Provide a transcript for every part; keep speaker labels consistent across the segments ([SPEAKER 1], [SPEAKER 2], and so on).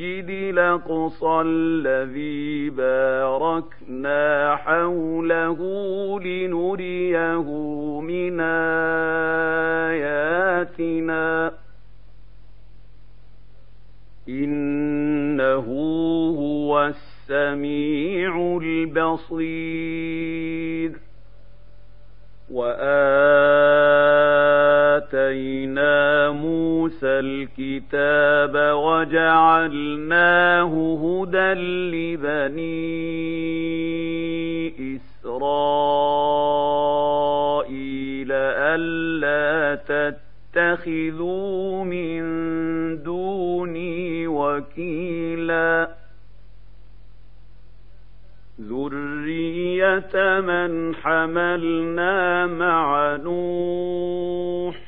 [SPEAKER 1] المسجد الأقصى الذي باركنا حوله لنريه من آياتنا إنه هو السميع البصير وآه آتينا موسى الكتاب وجعلناه هدى لبني إسرائيل ألا تتخذوا من دوني وكيلا ذرية من حملنا مع نوح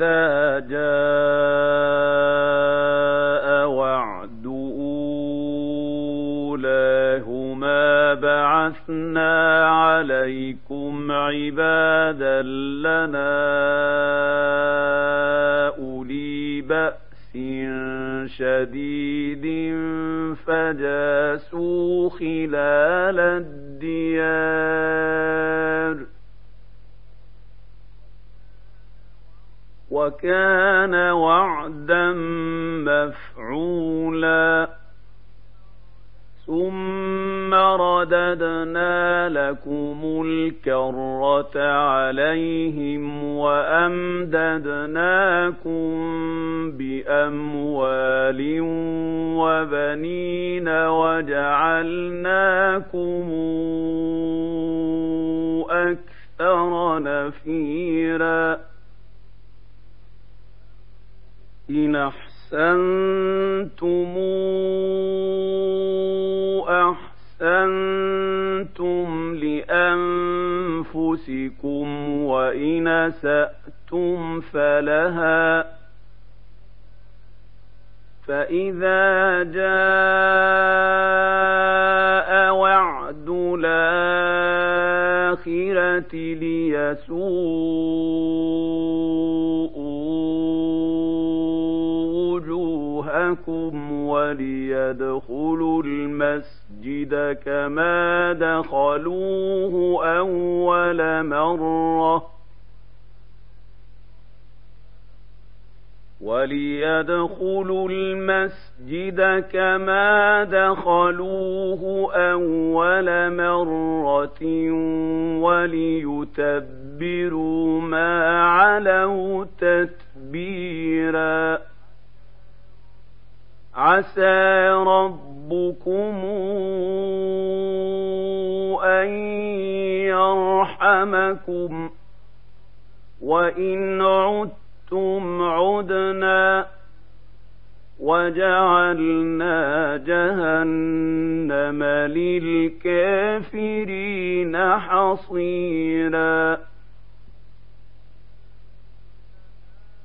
[SPEAKER 1] إِذَا جَاءَ وَعْدُ أُولَاهُمَا بَعَثْنَا عَلَيْكُمْ عِبَادًا لَّنَا أُولِي بَأْسٍ شَدِيدٍ فَجَاسُوا خِلَالَ وكان وعدا مفعولا ثم رددنا لكم الكرة عليهم وأمددناكم بأموال وبنين وجعلناكم أكثر نفعا إن أحسنتم أحسنتم لأنفسكم وإن أسأتم فلها فإذا جاء وعد الآخرة ليسوء لكم وليدخلوا المسجد كما دخلوه أول مرة وليدخلوا المسجد كما دخلوه أول مرة وليتبروا ما علوا تتبيراً عسى ربكم أن يرحمكم وإن عدتم عدنا وجعلنا جهنم للكافرين حصيراً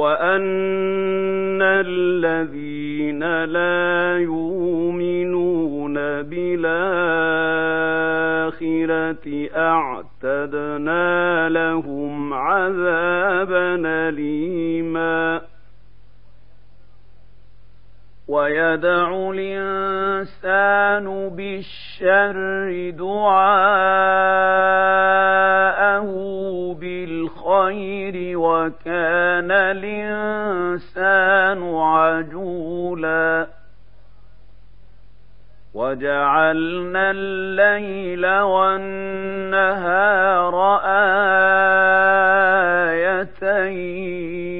[SPEAKER 1] وأن الذين لا يؤمنون بالآخرة أعتدنا لهم عذابا أليماً ويدعو الإنسان بالشر دعاءه بالخير وكان الإنسان عجولا وجعلنا الليل والنهار آيتين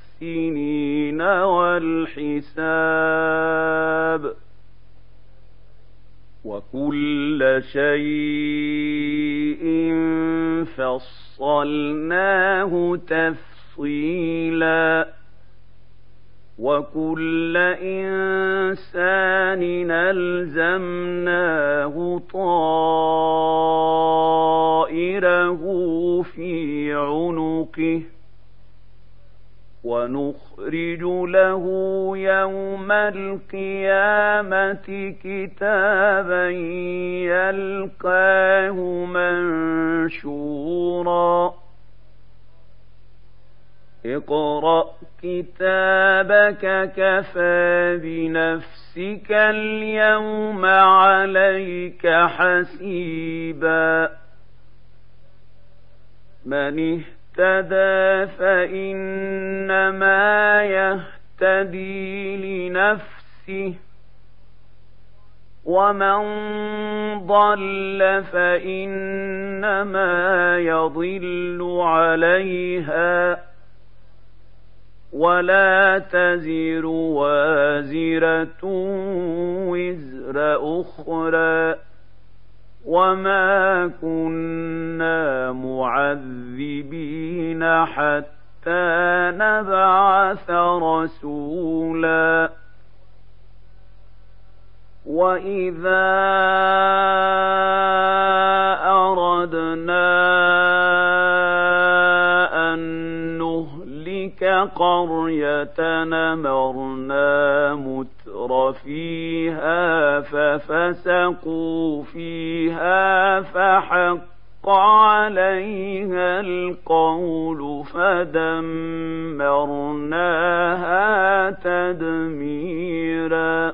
[SPEAKER 1] والسنين والحساب وكل شيء فصلناه تفصيلا وكل انسان الزمناه طائره في عنقه ونخرج له يوم القيامة كتابا يلقاه منشورا اقرأ كتابك كفى بنفسك اليوم عليك حسيبا من اهتدى اهتدى فإنما يهتدي لنفسه ومن ضل فإنما يضل عليها ولا تزر وازرة وزر أخرى وما كنا معذبين حتى نبعث رسولا واذا اردنا قرية نمرنا متر فيها ففسقوا فيها فحق عليها القول فدمرناها تدميراً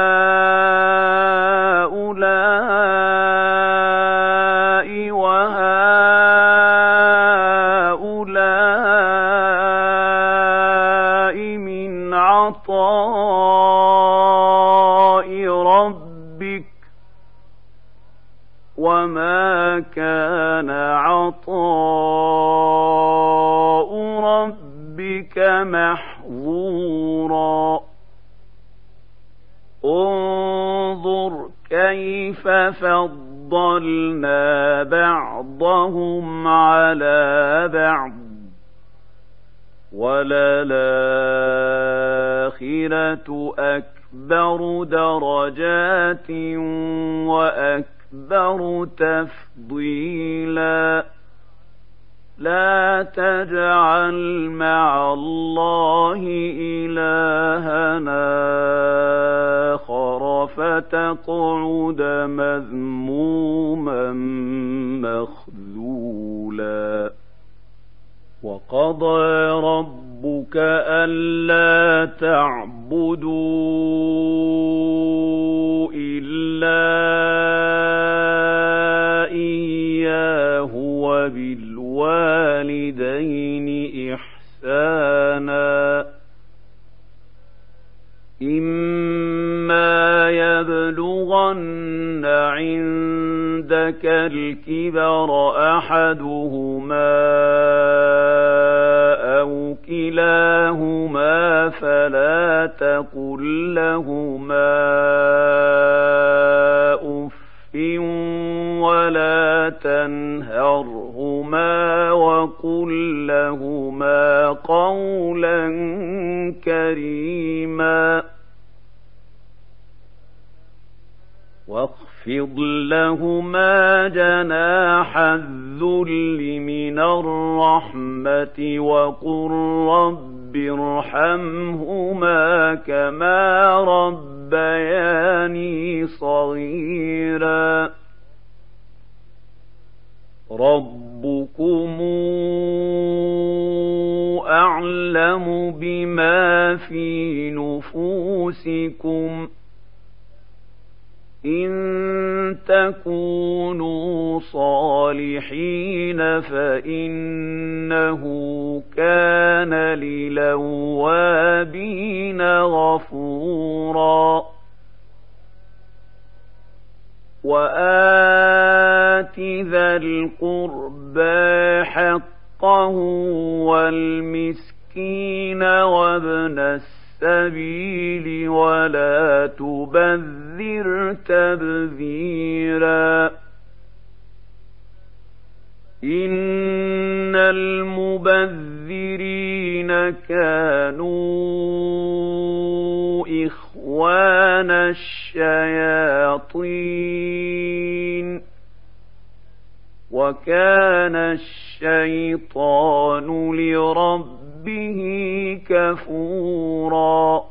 [SPEAKER 1] يرفع درجات يبلغن عندك الكبر أحدهما أو كلاهما فلا تقل لهما أف ولا تنهرهما وقل لهما قولا كريما واخفض لهما جناح الذل من الرحمة وقل رب ارحمهما كما ربياني صغيرا ربكم أعلم بما في نفوسكم إن تكونوا صالحين فإنه كان للوابين غفورا وآت ذا القربى حقه والمسكين وابن السبيل ولا تبذر وانذر تَبْذِيرًا إِنَّ الْمُبَذِّرِينَ كَانُوا إِخْوَانَ الشَّيَاطِينِ وَكَانَ الشَّيْطَانُ لِرَبِّهِ كَفُورًا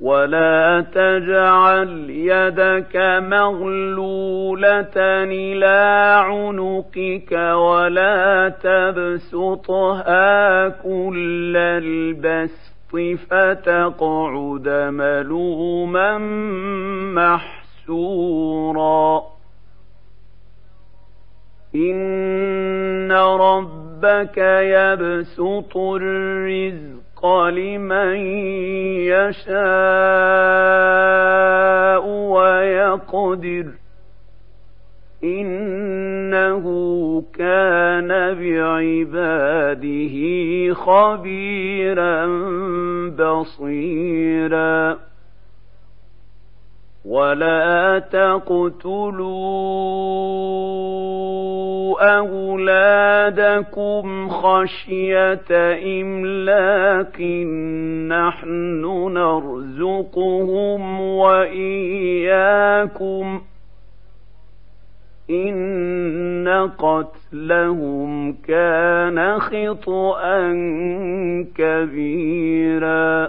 [SPEAKER 1] ولا تجعل يدك مغلوله الى عنقك ولا تبسطها كل البسط فتقعد ملوما محسورا ان ربك يبسط الرزق الحق لمن يشاء ويقدر انه كان بعباده خبيرا بصيرا ولا تقتلوا أولادكم خشية إملاق نحن نرزقهم وإياكم إن قتلهم كان خطأ كبيراً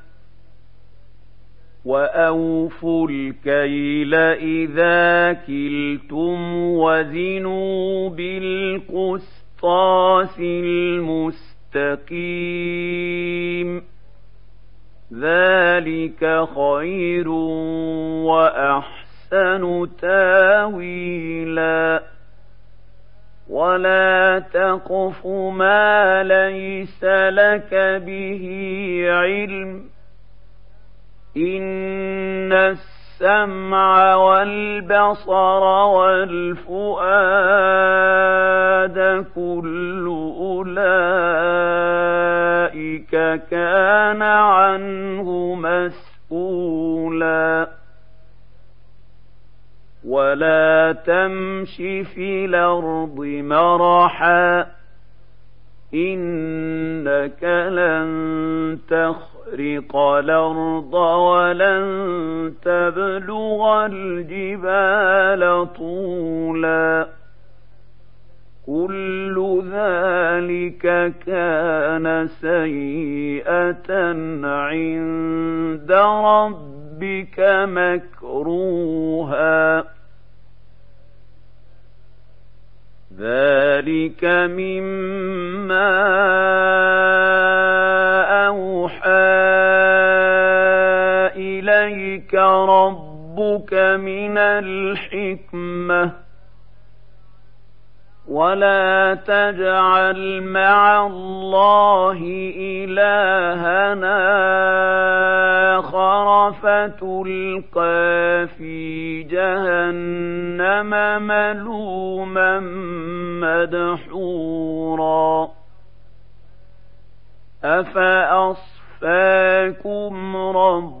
[SPEAKER 1] وأوفوا الكيل إذا كلتم وزنوا بالقسطاس المستقيم ذلك خير وأحسن تاويلا ولا تقف ما ليس لك به علم إن السمع والبصر والفؤاد كل أولئك كان عنه مسؤولا ولا تمش في الأرض مرحا إنك لن تخ تخرق الأرض ولن تبلغ الجبال طولا كل ذلك كان سيئة عند ربك مكروها ذلك مما ربك من الحكمة ولا تجعل مع الله إلهنا آخر فتلقى في جهنم ملوما مدحورا أفأصفاكم رب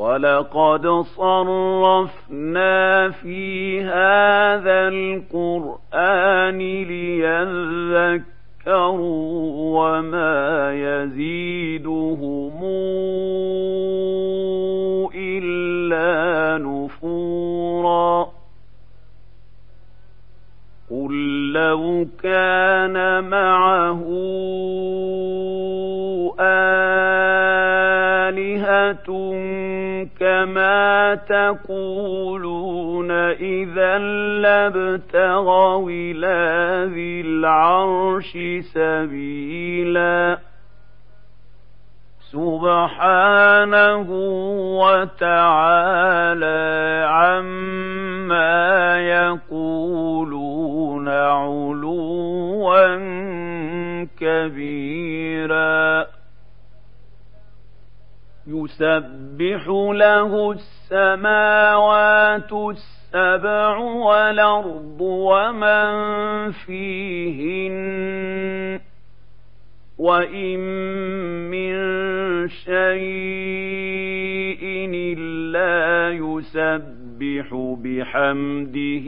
[SPEAKER 1] ولقد صرفنا في هذا القرآن ليذكروا وما يزيدهم إلا نفورا قل لو كان ما يقولون إذا لابتغوا إلى ذي العرش سبيلا سبحانه وتعالى عما يقولون علوا كبيرا يسبح له الس السماوات السبع والأرض ومن فيهن وإن من شيء إلا يسبح بحمده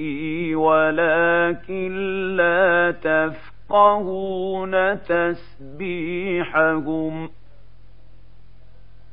[SPEAKER 1] ولكن لا تفقهون تسبيحهم ۖ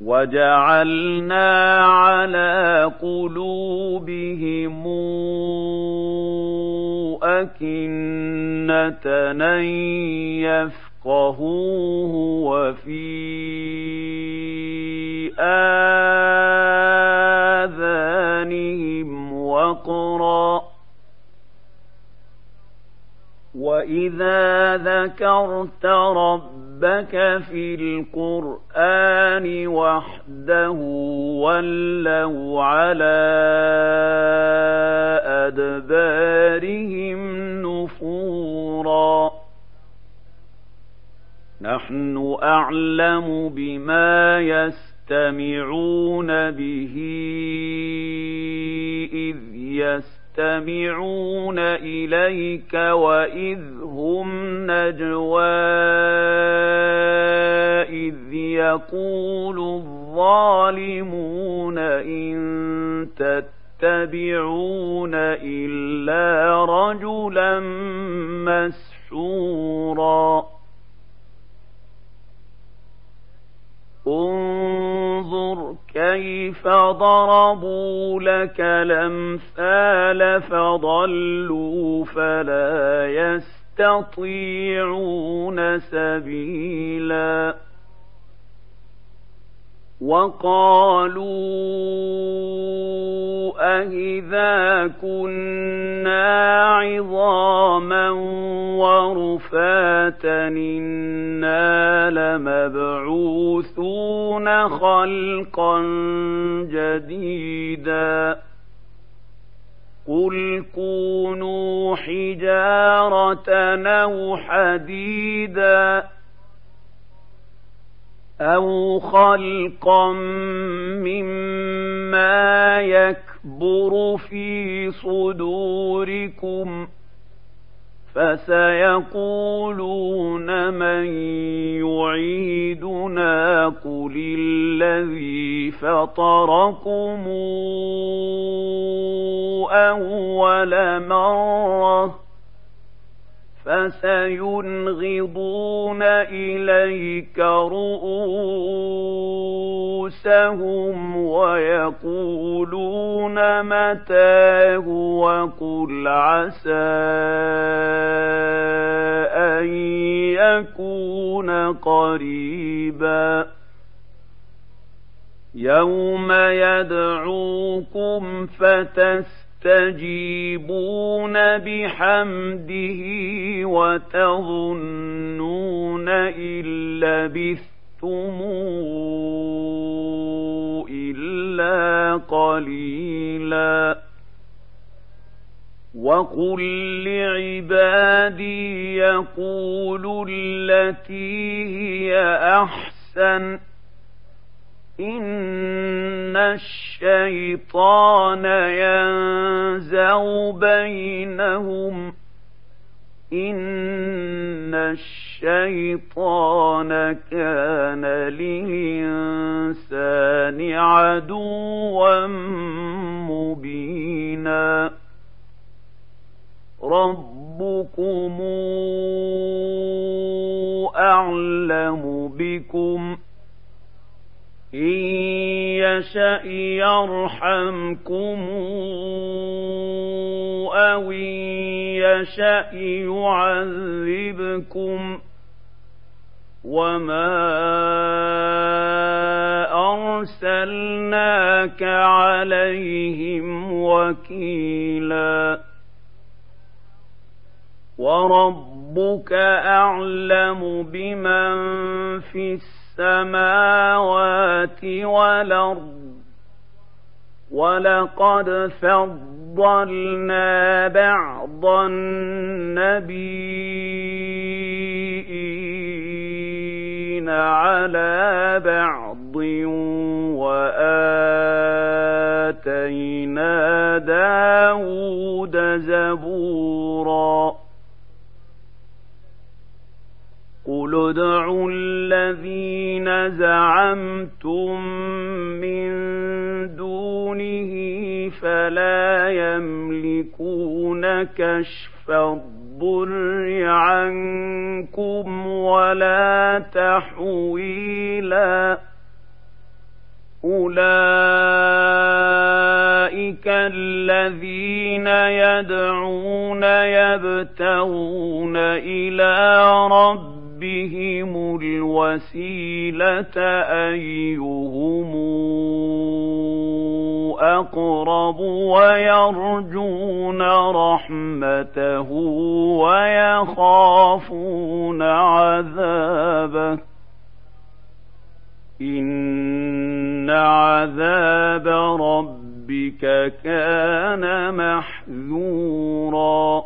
[SPEAKER 1] وجعلنا على قلوبهم أكنة أن يفقهوه وفي آذانهم وقرا وإذا ذكرت رب ربك في القرآن وحده ولوا على أدبارهم نفورا نحن أعلم بما يستمعون به إذ يستمعون يستمعون إليك وإذ هم نجوى إذ يقول الظالمون إن تتبعون إلا رجلا مسحورا انظر كيف ضربوا لك الامثال فضلوا فلا يستطيعون سبيلا وقالوا أهذا كنا عظاما فاتن إنا لمبعوثون خلقا جديدا قل كونوا حجارة أو حديدا أو خلقا مما يكبر في صدوركم ۖ فسيقولون من يعيدنا قل الذي فطركم اول مره فسينغضون إليك رؤوسهم ويقولون متاه وقل عسى أن يكون قريباً يوم يدعوكم فتس تستجيبون بحمده وتظنون إن لبثتم إلا قليلا وقل لعبادي يقولوا التي هي أحسن الشيطان ينزغ بينهم إن الشيطان كان للإنسان عدوا مبينا ربكم أعلم بكم إن يشأ يرحمكم أو إن يشأ يعذبكم وما أرسلناك عليهم وكيلا وربك أعلم بمن في السماء السماوات والأرض ولقد فضلنا بعض النبيين على بعض وآتينا داود زبوراً قل ادعوا الذين زعمتم من دونه فلا يملكون كشف الضر عنكم ولا تحويلا أولئك الذين يدعون يبتغون إلى رب ربهم الوسيلة أيهم أقرب ويرجون رحمته ويخافون عذابه إن عذاب ربك كان محذوراً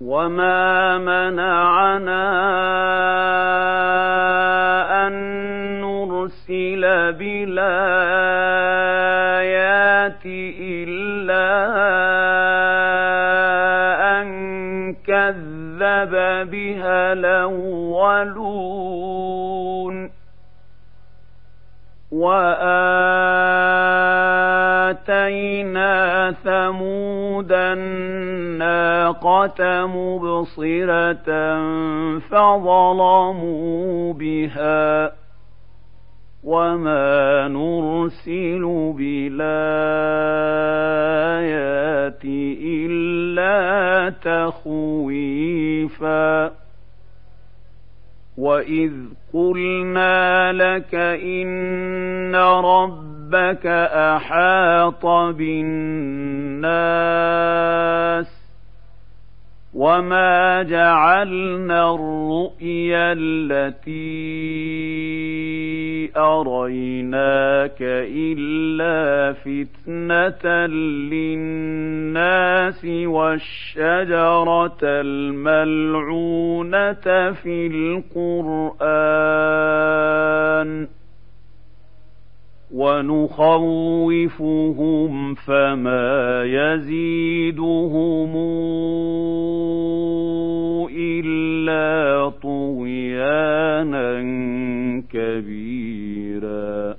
[SPEAKER 1] وما منعنا أن نرسل بالآيات إلا أن كذب بها الأولون وآل اتينا ثمود الناقه مبصره فظلموا بها وما نرسل بالايات الا تخويفا واذ قلنا لك ان رب ربك احاط بالناس وما جعلنا الرؤيا التي اريناك الا فتنه للناس والشجره الملعونه في القران ونخوفهم فما يزيدهم الا طغيانا كبيرا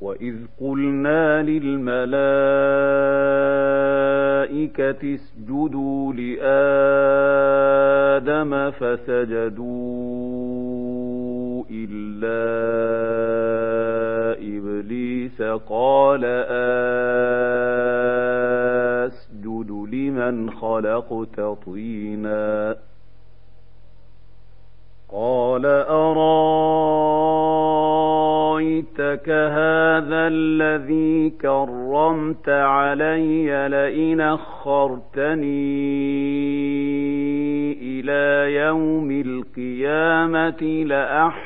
[SPEAKER 1] واذ قلنا للملائكه اسجدوا لادم فسجدوا إلا إبليس قال أسجد لمن خلقت طينا قال أرايتك هذا الذي كرمت علي لئن أخرتني إلى يوم القيامة لأحسن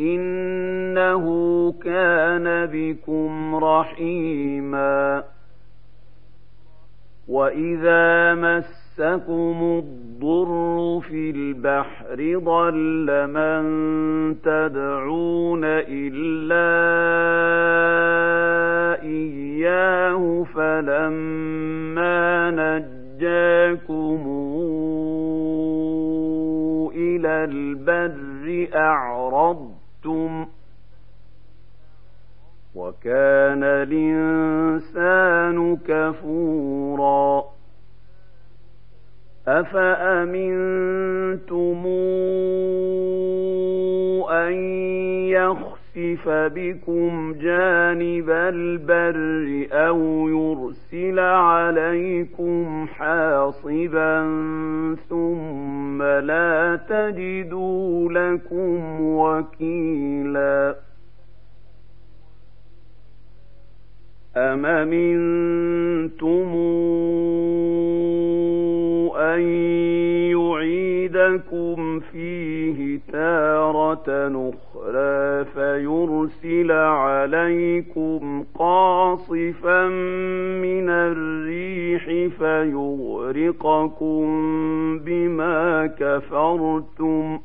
[SPEAKER 1] إنه كان بكم رحيما وإذا مسكم الضر في البحر ضل من تدعون إلا إياه فلما نجاكم إلى البر أعرض شئتم وكان الإنسان كفورا أفأمنتم أن يخفوا يخسف بكم جانب البر أو يرسل عليكم حاصبا ثم لا تجدوا لكم وكيلا أم منتم أن يعيدكم فيه تارة أخرى ليذيقكم بما كفرتم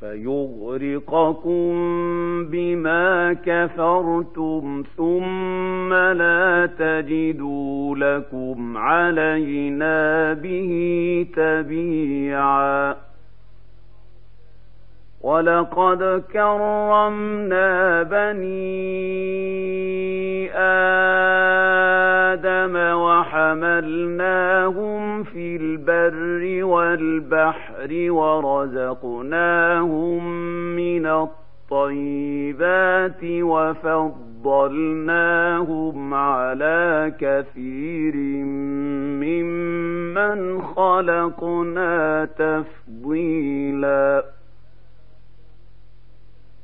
[SPEAKER 1] فيغرقكم بما كفرتم ثم لا تجدوا لكم علينا به تبيعا ولقد كرمنا بني آدم آدم وحملناهم في البر والبحر ورزقناهم من الطيبات وفضلناهم على كثير ممن خلقنا تفضيلاً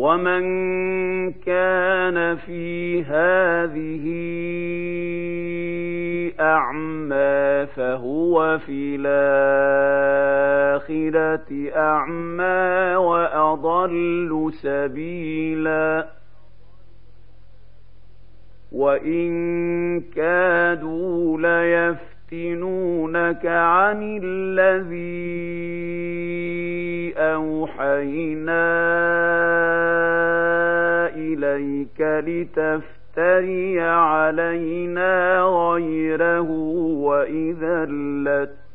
[SPEAKER 1] ومن كان في هذه أعمى فهو في الآخرة أعمى وأضل سبيلا وإن كادوا ليفتنونك عن الذين أوحينا إليك لتفتري علينا غيره وإذا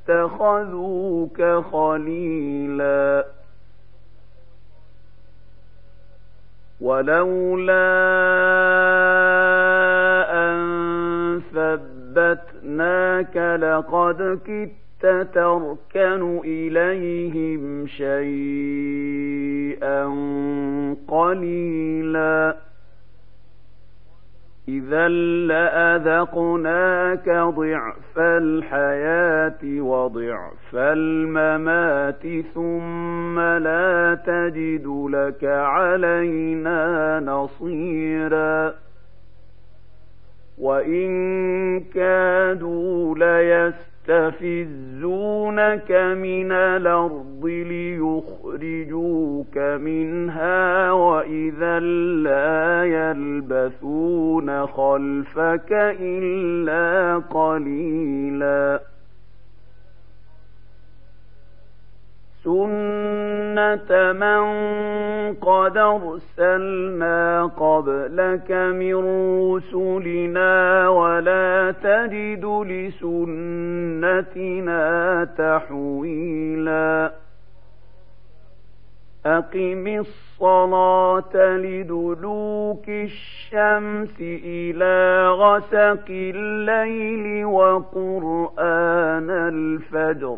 [SPEAKER 1] لاتخذوك خليلا ولولا أن ثبتناك لقد كدت تركن إليهم شيئا قليلا إذا لأذقناك ضعف الحياة وضعف الممات ثم لا تجد لك علينا نصيرا وإن كادوا ليستطيعون يستفزونك من الأرض ليخرجوك منها وإذا لا يلبثون خلفك إلا قليلا سنة من قد أرسلنا قبلك من رسلنا ولا تجد لسنتنا تحويلا أقم الصلاة لدلوك الشمس إلى غسق الليل وقرآن الفجر ۖ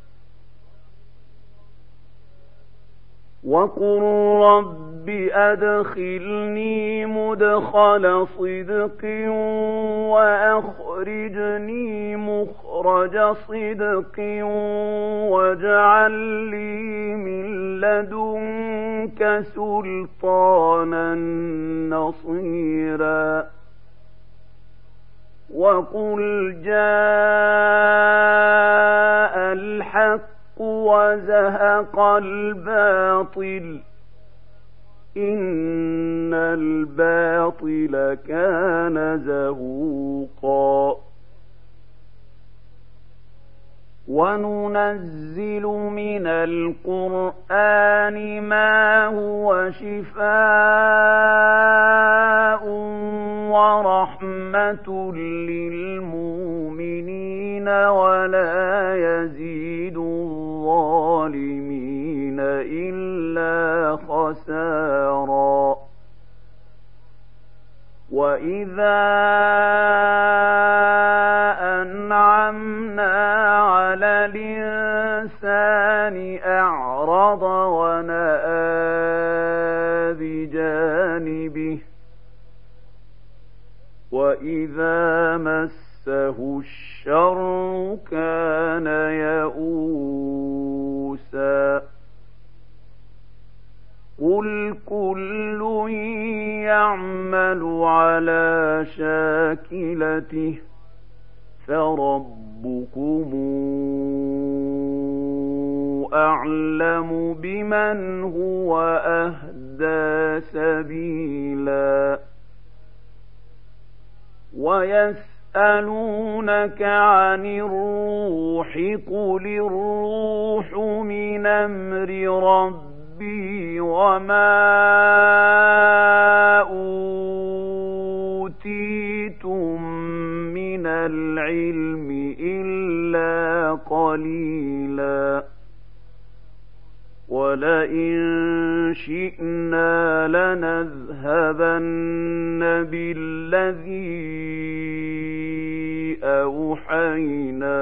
[SPEAKER 1] وقل رب أدخلني مدخل صدق وأخرجني مخرج صدق واجعل لي من لدنك سلطانا نصيرا وقل جاء الحق وزهق الباطل إن الباطل كان زهوقا وننزل من القرآن ما هو شفاء ورحمة للمؤمنين ولا يزيد الظالمين إلا خسارا وإذا أنعمنا على الإنسان أعرض ونأى بجانبه وإذا مسه الشر كان يئوسا قل كل يعمل على شاكلته فربكم أعلم بمن هو أهدى سبيلا ويسألونك عن الروح قل الروح من أمر ربك ربي وما أوتيتم من العلم إلا قليلا ولئن شئنا لنذهبن بالذي أوحينا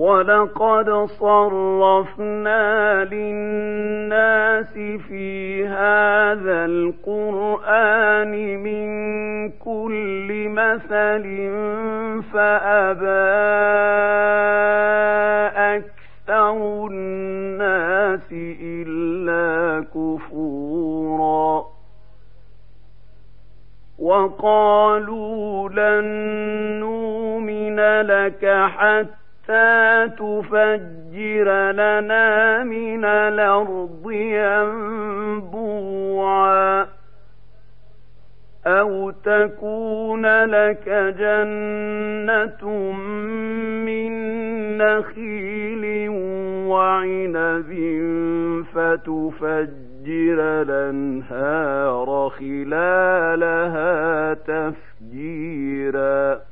[SPEAKER 1] ولقد صرفنا للناس في هذا القرآن من كل مثل فأبى أكثر الناس إلا كفورا وقالوا لن نؤمن لك حتى حتى تفجر لنا من الأرض ينبوعا أو تكون لك جنة من نخيل وعنب فتفجر الأنهار خلالها تفجيراً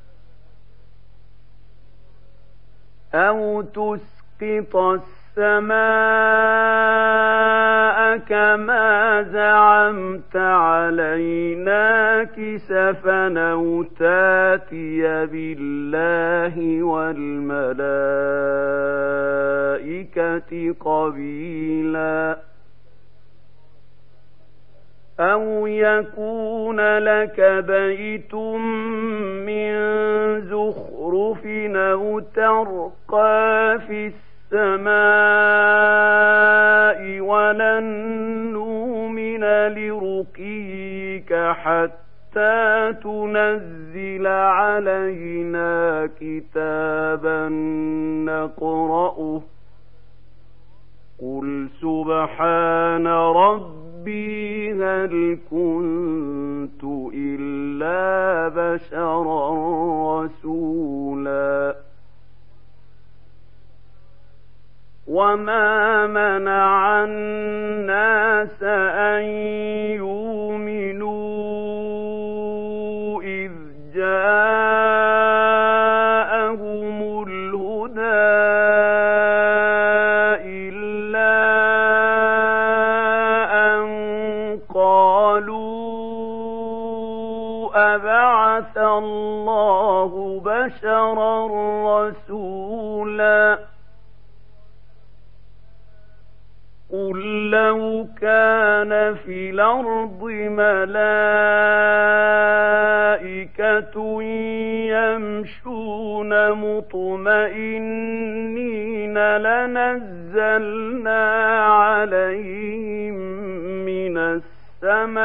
[SPEAKER 1] أو تسقط السماء كما زعمت علينا كسفا أو تاتي بالله والملائكة قبيلاً أو يكون لك بيت من زخرف أو ترقى في السماء ولن نؤمن لرقيك حتى تنزل علينا كتابا نقرأه قل سبحان ربي بل كنت إلا بشرا رسولا وما منع الناس أن يؤمنوا وترى الرسول قل لو كان في الأرض ملائكة يمشون مطمئنين لنزلنا عليهم من السماء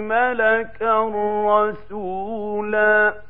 [SPEAKER 1] ملكا رسولا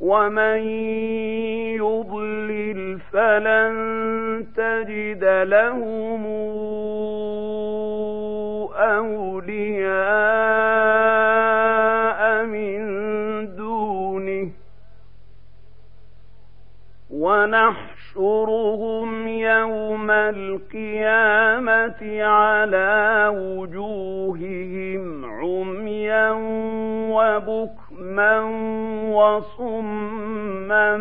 [SPEAKER 1] ومن يضلل فلن تجد لهم أولياء من دونه ونحشرهم يوم القيامة على وجوههم عميا وبكرا عُمْيًا وَصُمًّا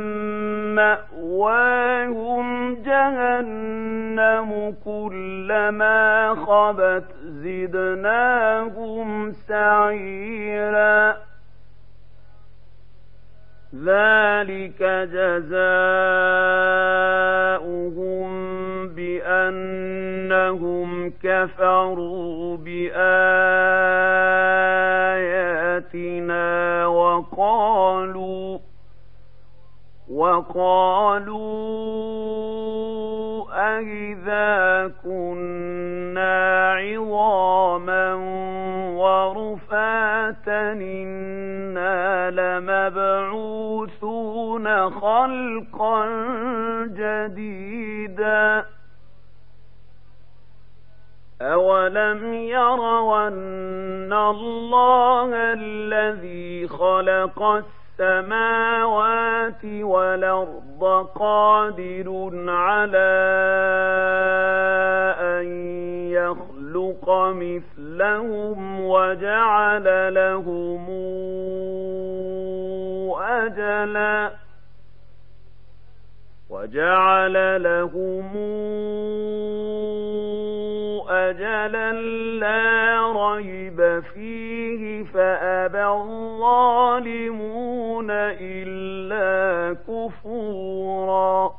[SPEAKER 1] مَأْوَاهُمْ جَهَنَّمُ كُلَّمَا خَبَتْ زِدْنَاهُمْ سَعِيرًا ذلك جزاؤهم بأنهم كفروا بآياتنا وقالوا وقالوا أئذا كنا عظاما رفاتا إنا لمبعوثون خلقا جديدا أولم يروا أن الله الذي خلق السماوات والأرض قادر على أن يخلق مثل لهم وجعل لهم أجلا وجعل لهم أجلا لا ريب فيه فأبى الظالمون إلا كفوراً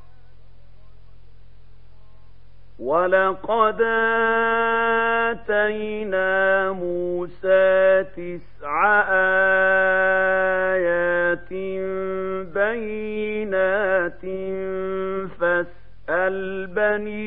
[SPEAKER 1] ولقد آتينا موسى تسع آيات بينات فاسأل بني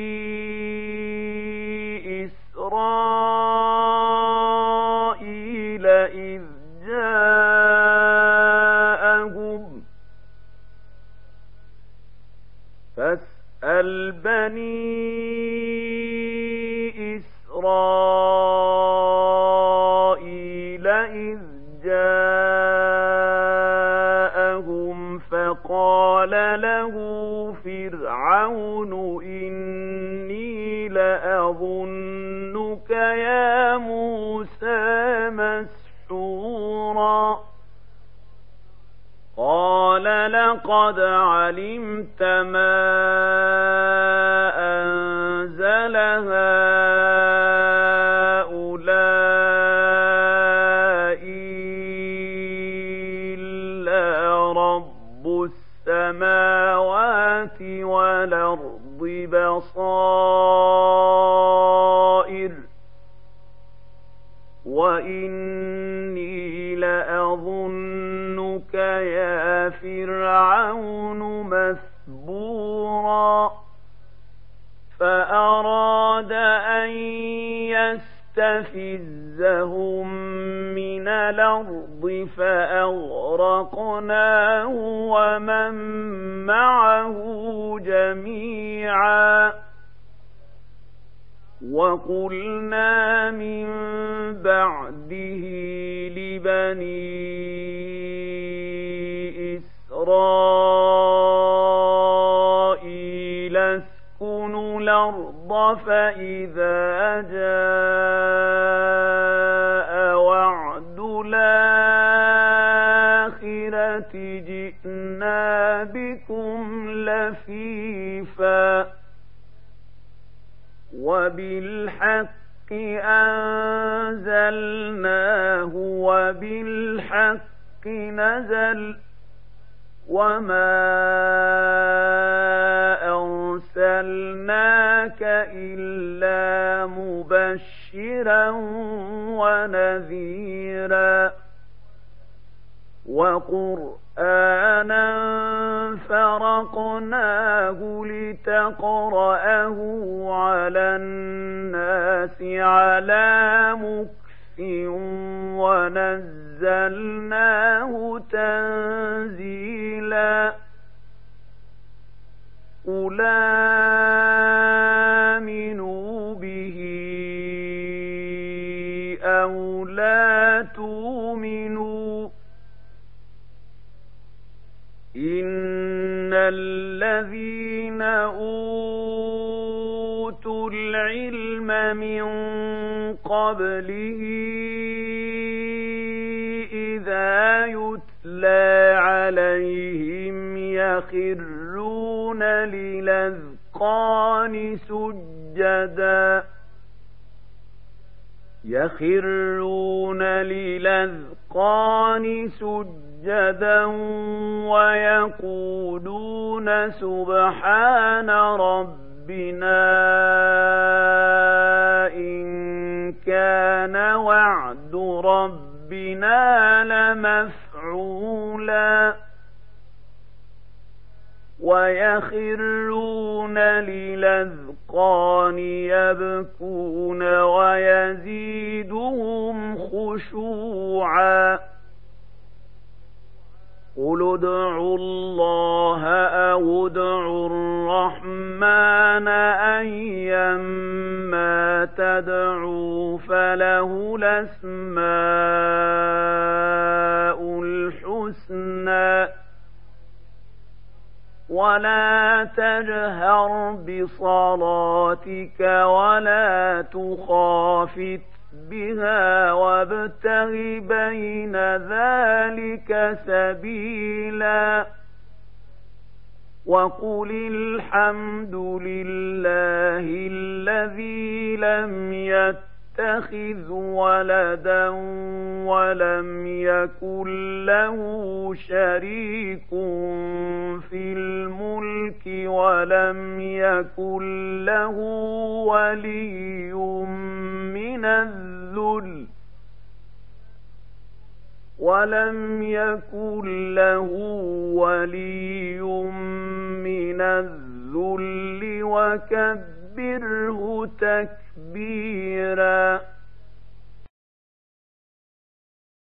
[SPEAKER 1] بكم لفيفا وبالحق أنزلناه وبالحق نزل وما أرسلناك إلا مبشرا ونذيرا وقرآن قرآنا فرقناه لتقرأه على الناس على مكس ونزلناه تنزيلا قل آمنوا به قَبْلِهِ إِذَا يُتْلَى عَلَيْهِمْ يَخِرُّونَ لِلْأَذْقَانِ سُجَّدًا يَخِرُّونَ لِلْأَذْقَانِ سُجَّدًا وَيَقُولُونَ سُبْحَانَ رَبِّنَا وعد ربنا لمفعولا ويخرون للأذقان يبكون ويزيدهم خشوعا قل ادعوا الله أو ادعوا الرحمن أيما تدعوا فله الأسماء الحسنى ولا تجهر بصلاتك ولا تخافت ربها وابتغ بين ذلك سبيلا وقل الحمد لله الذي لم يتق يتخذ ولدا ولم يكن له شريك في الملك ولم يكن له ولي من الذل ولم يكن له ولي من الذل وكذب وتكبره تكبيرا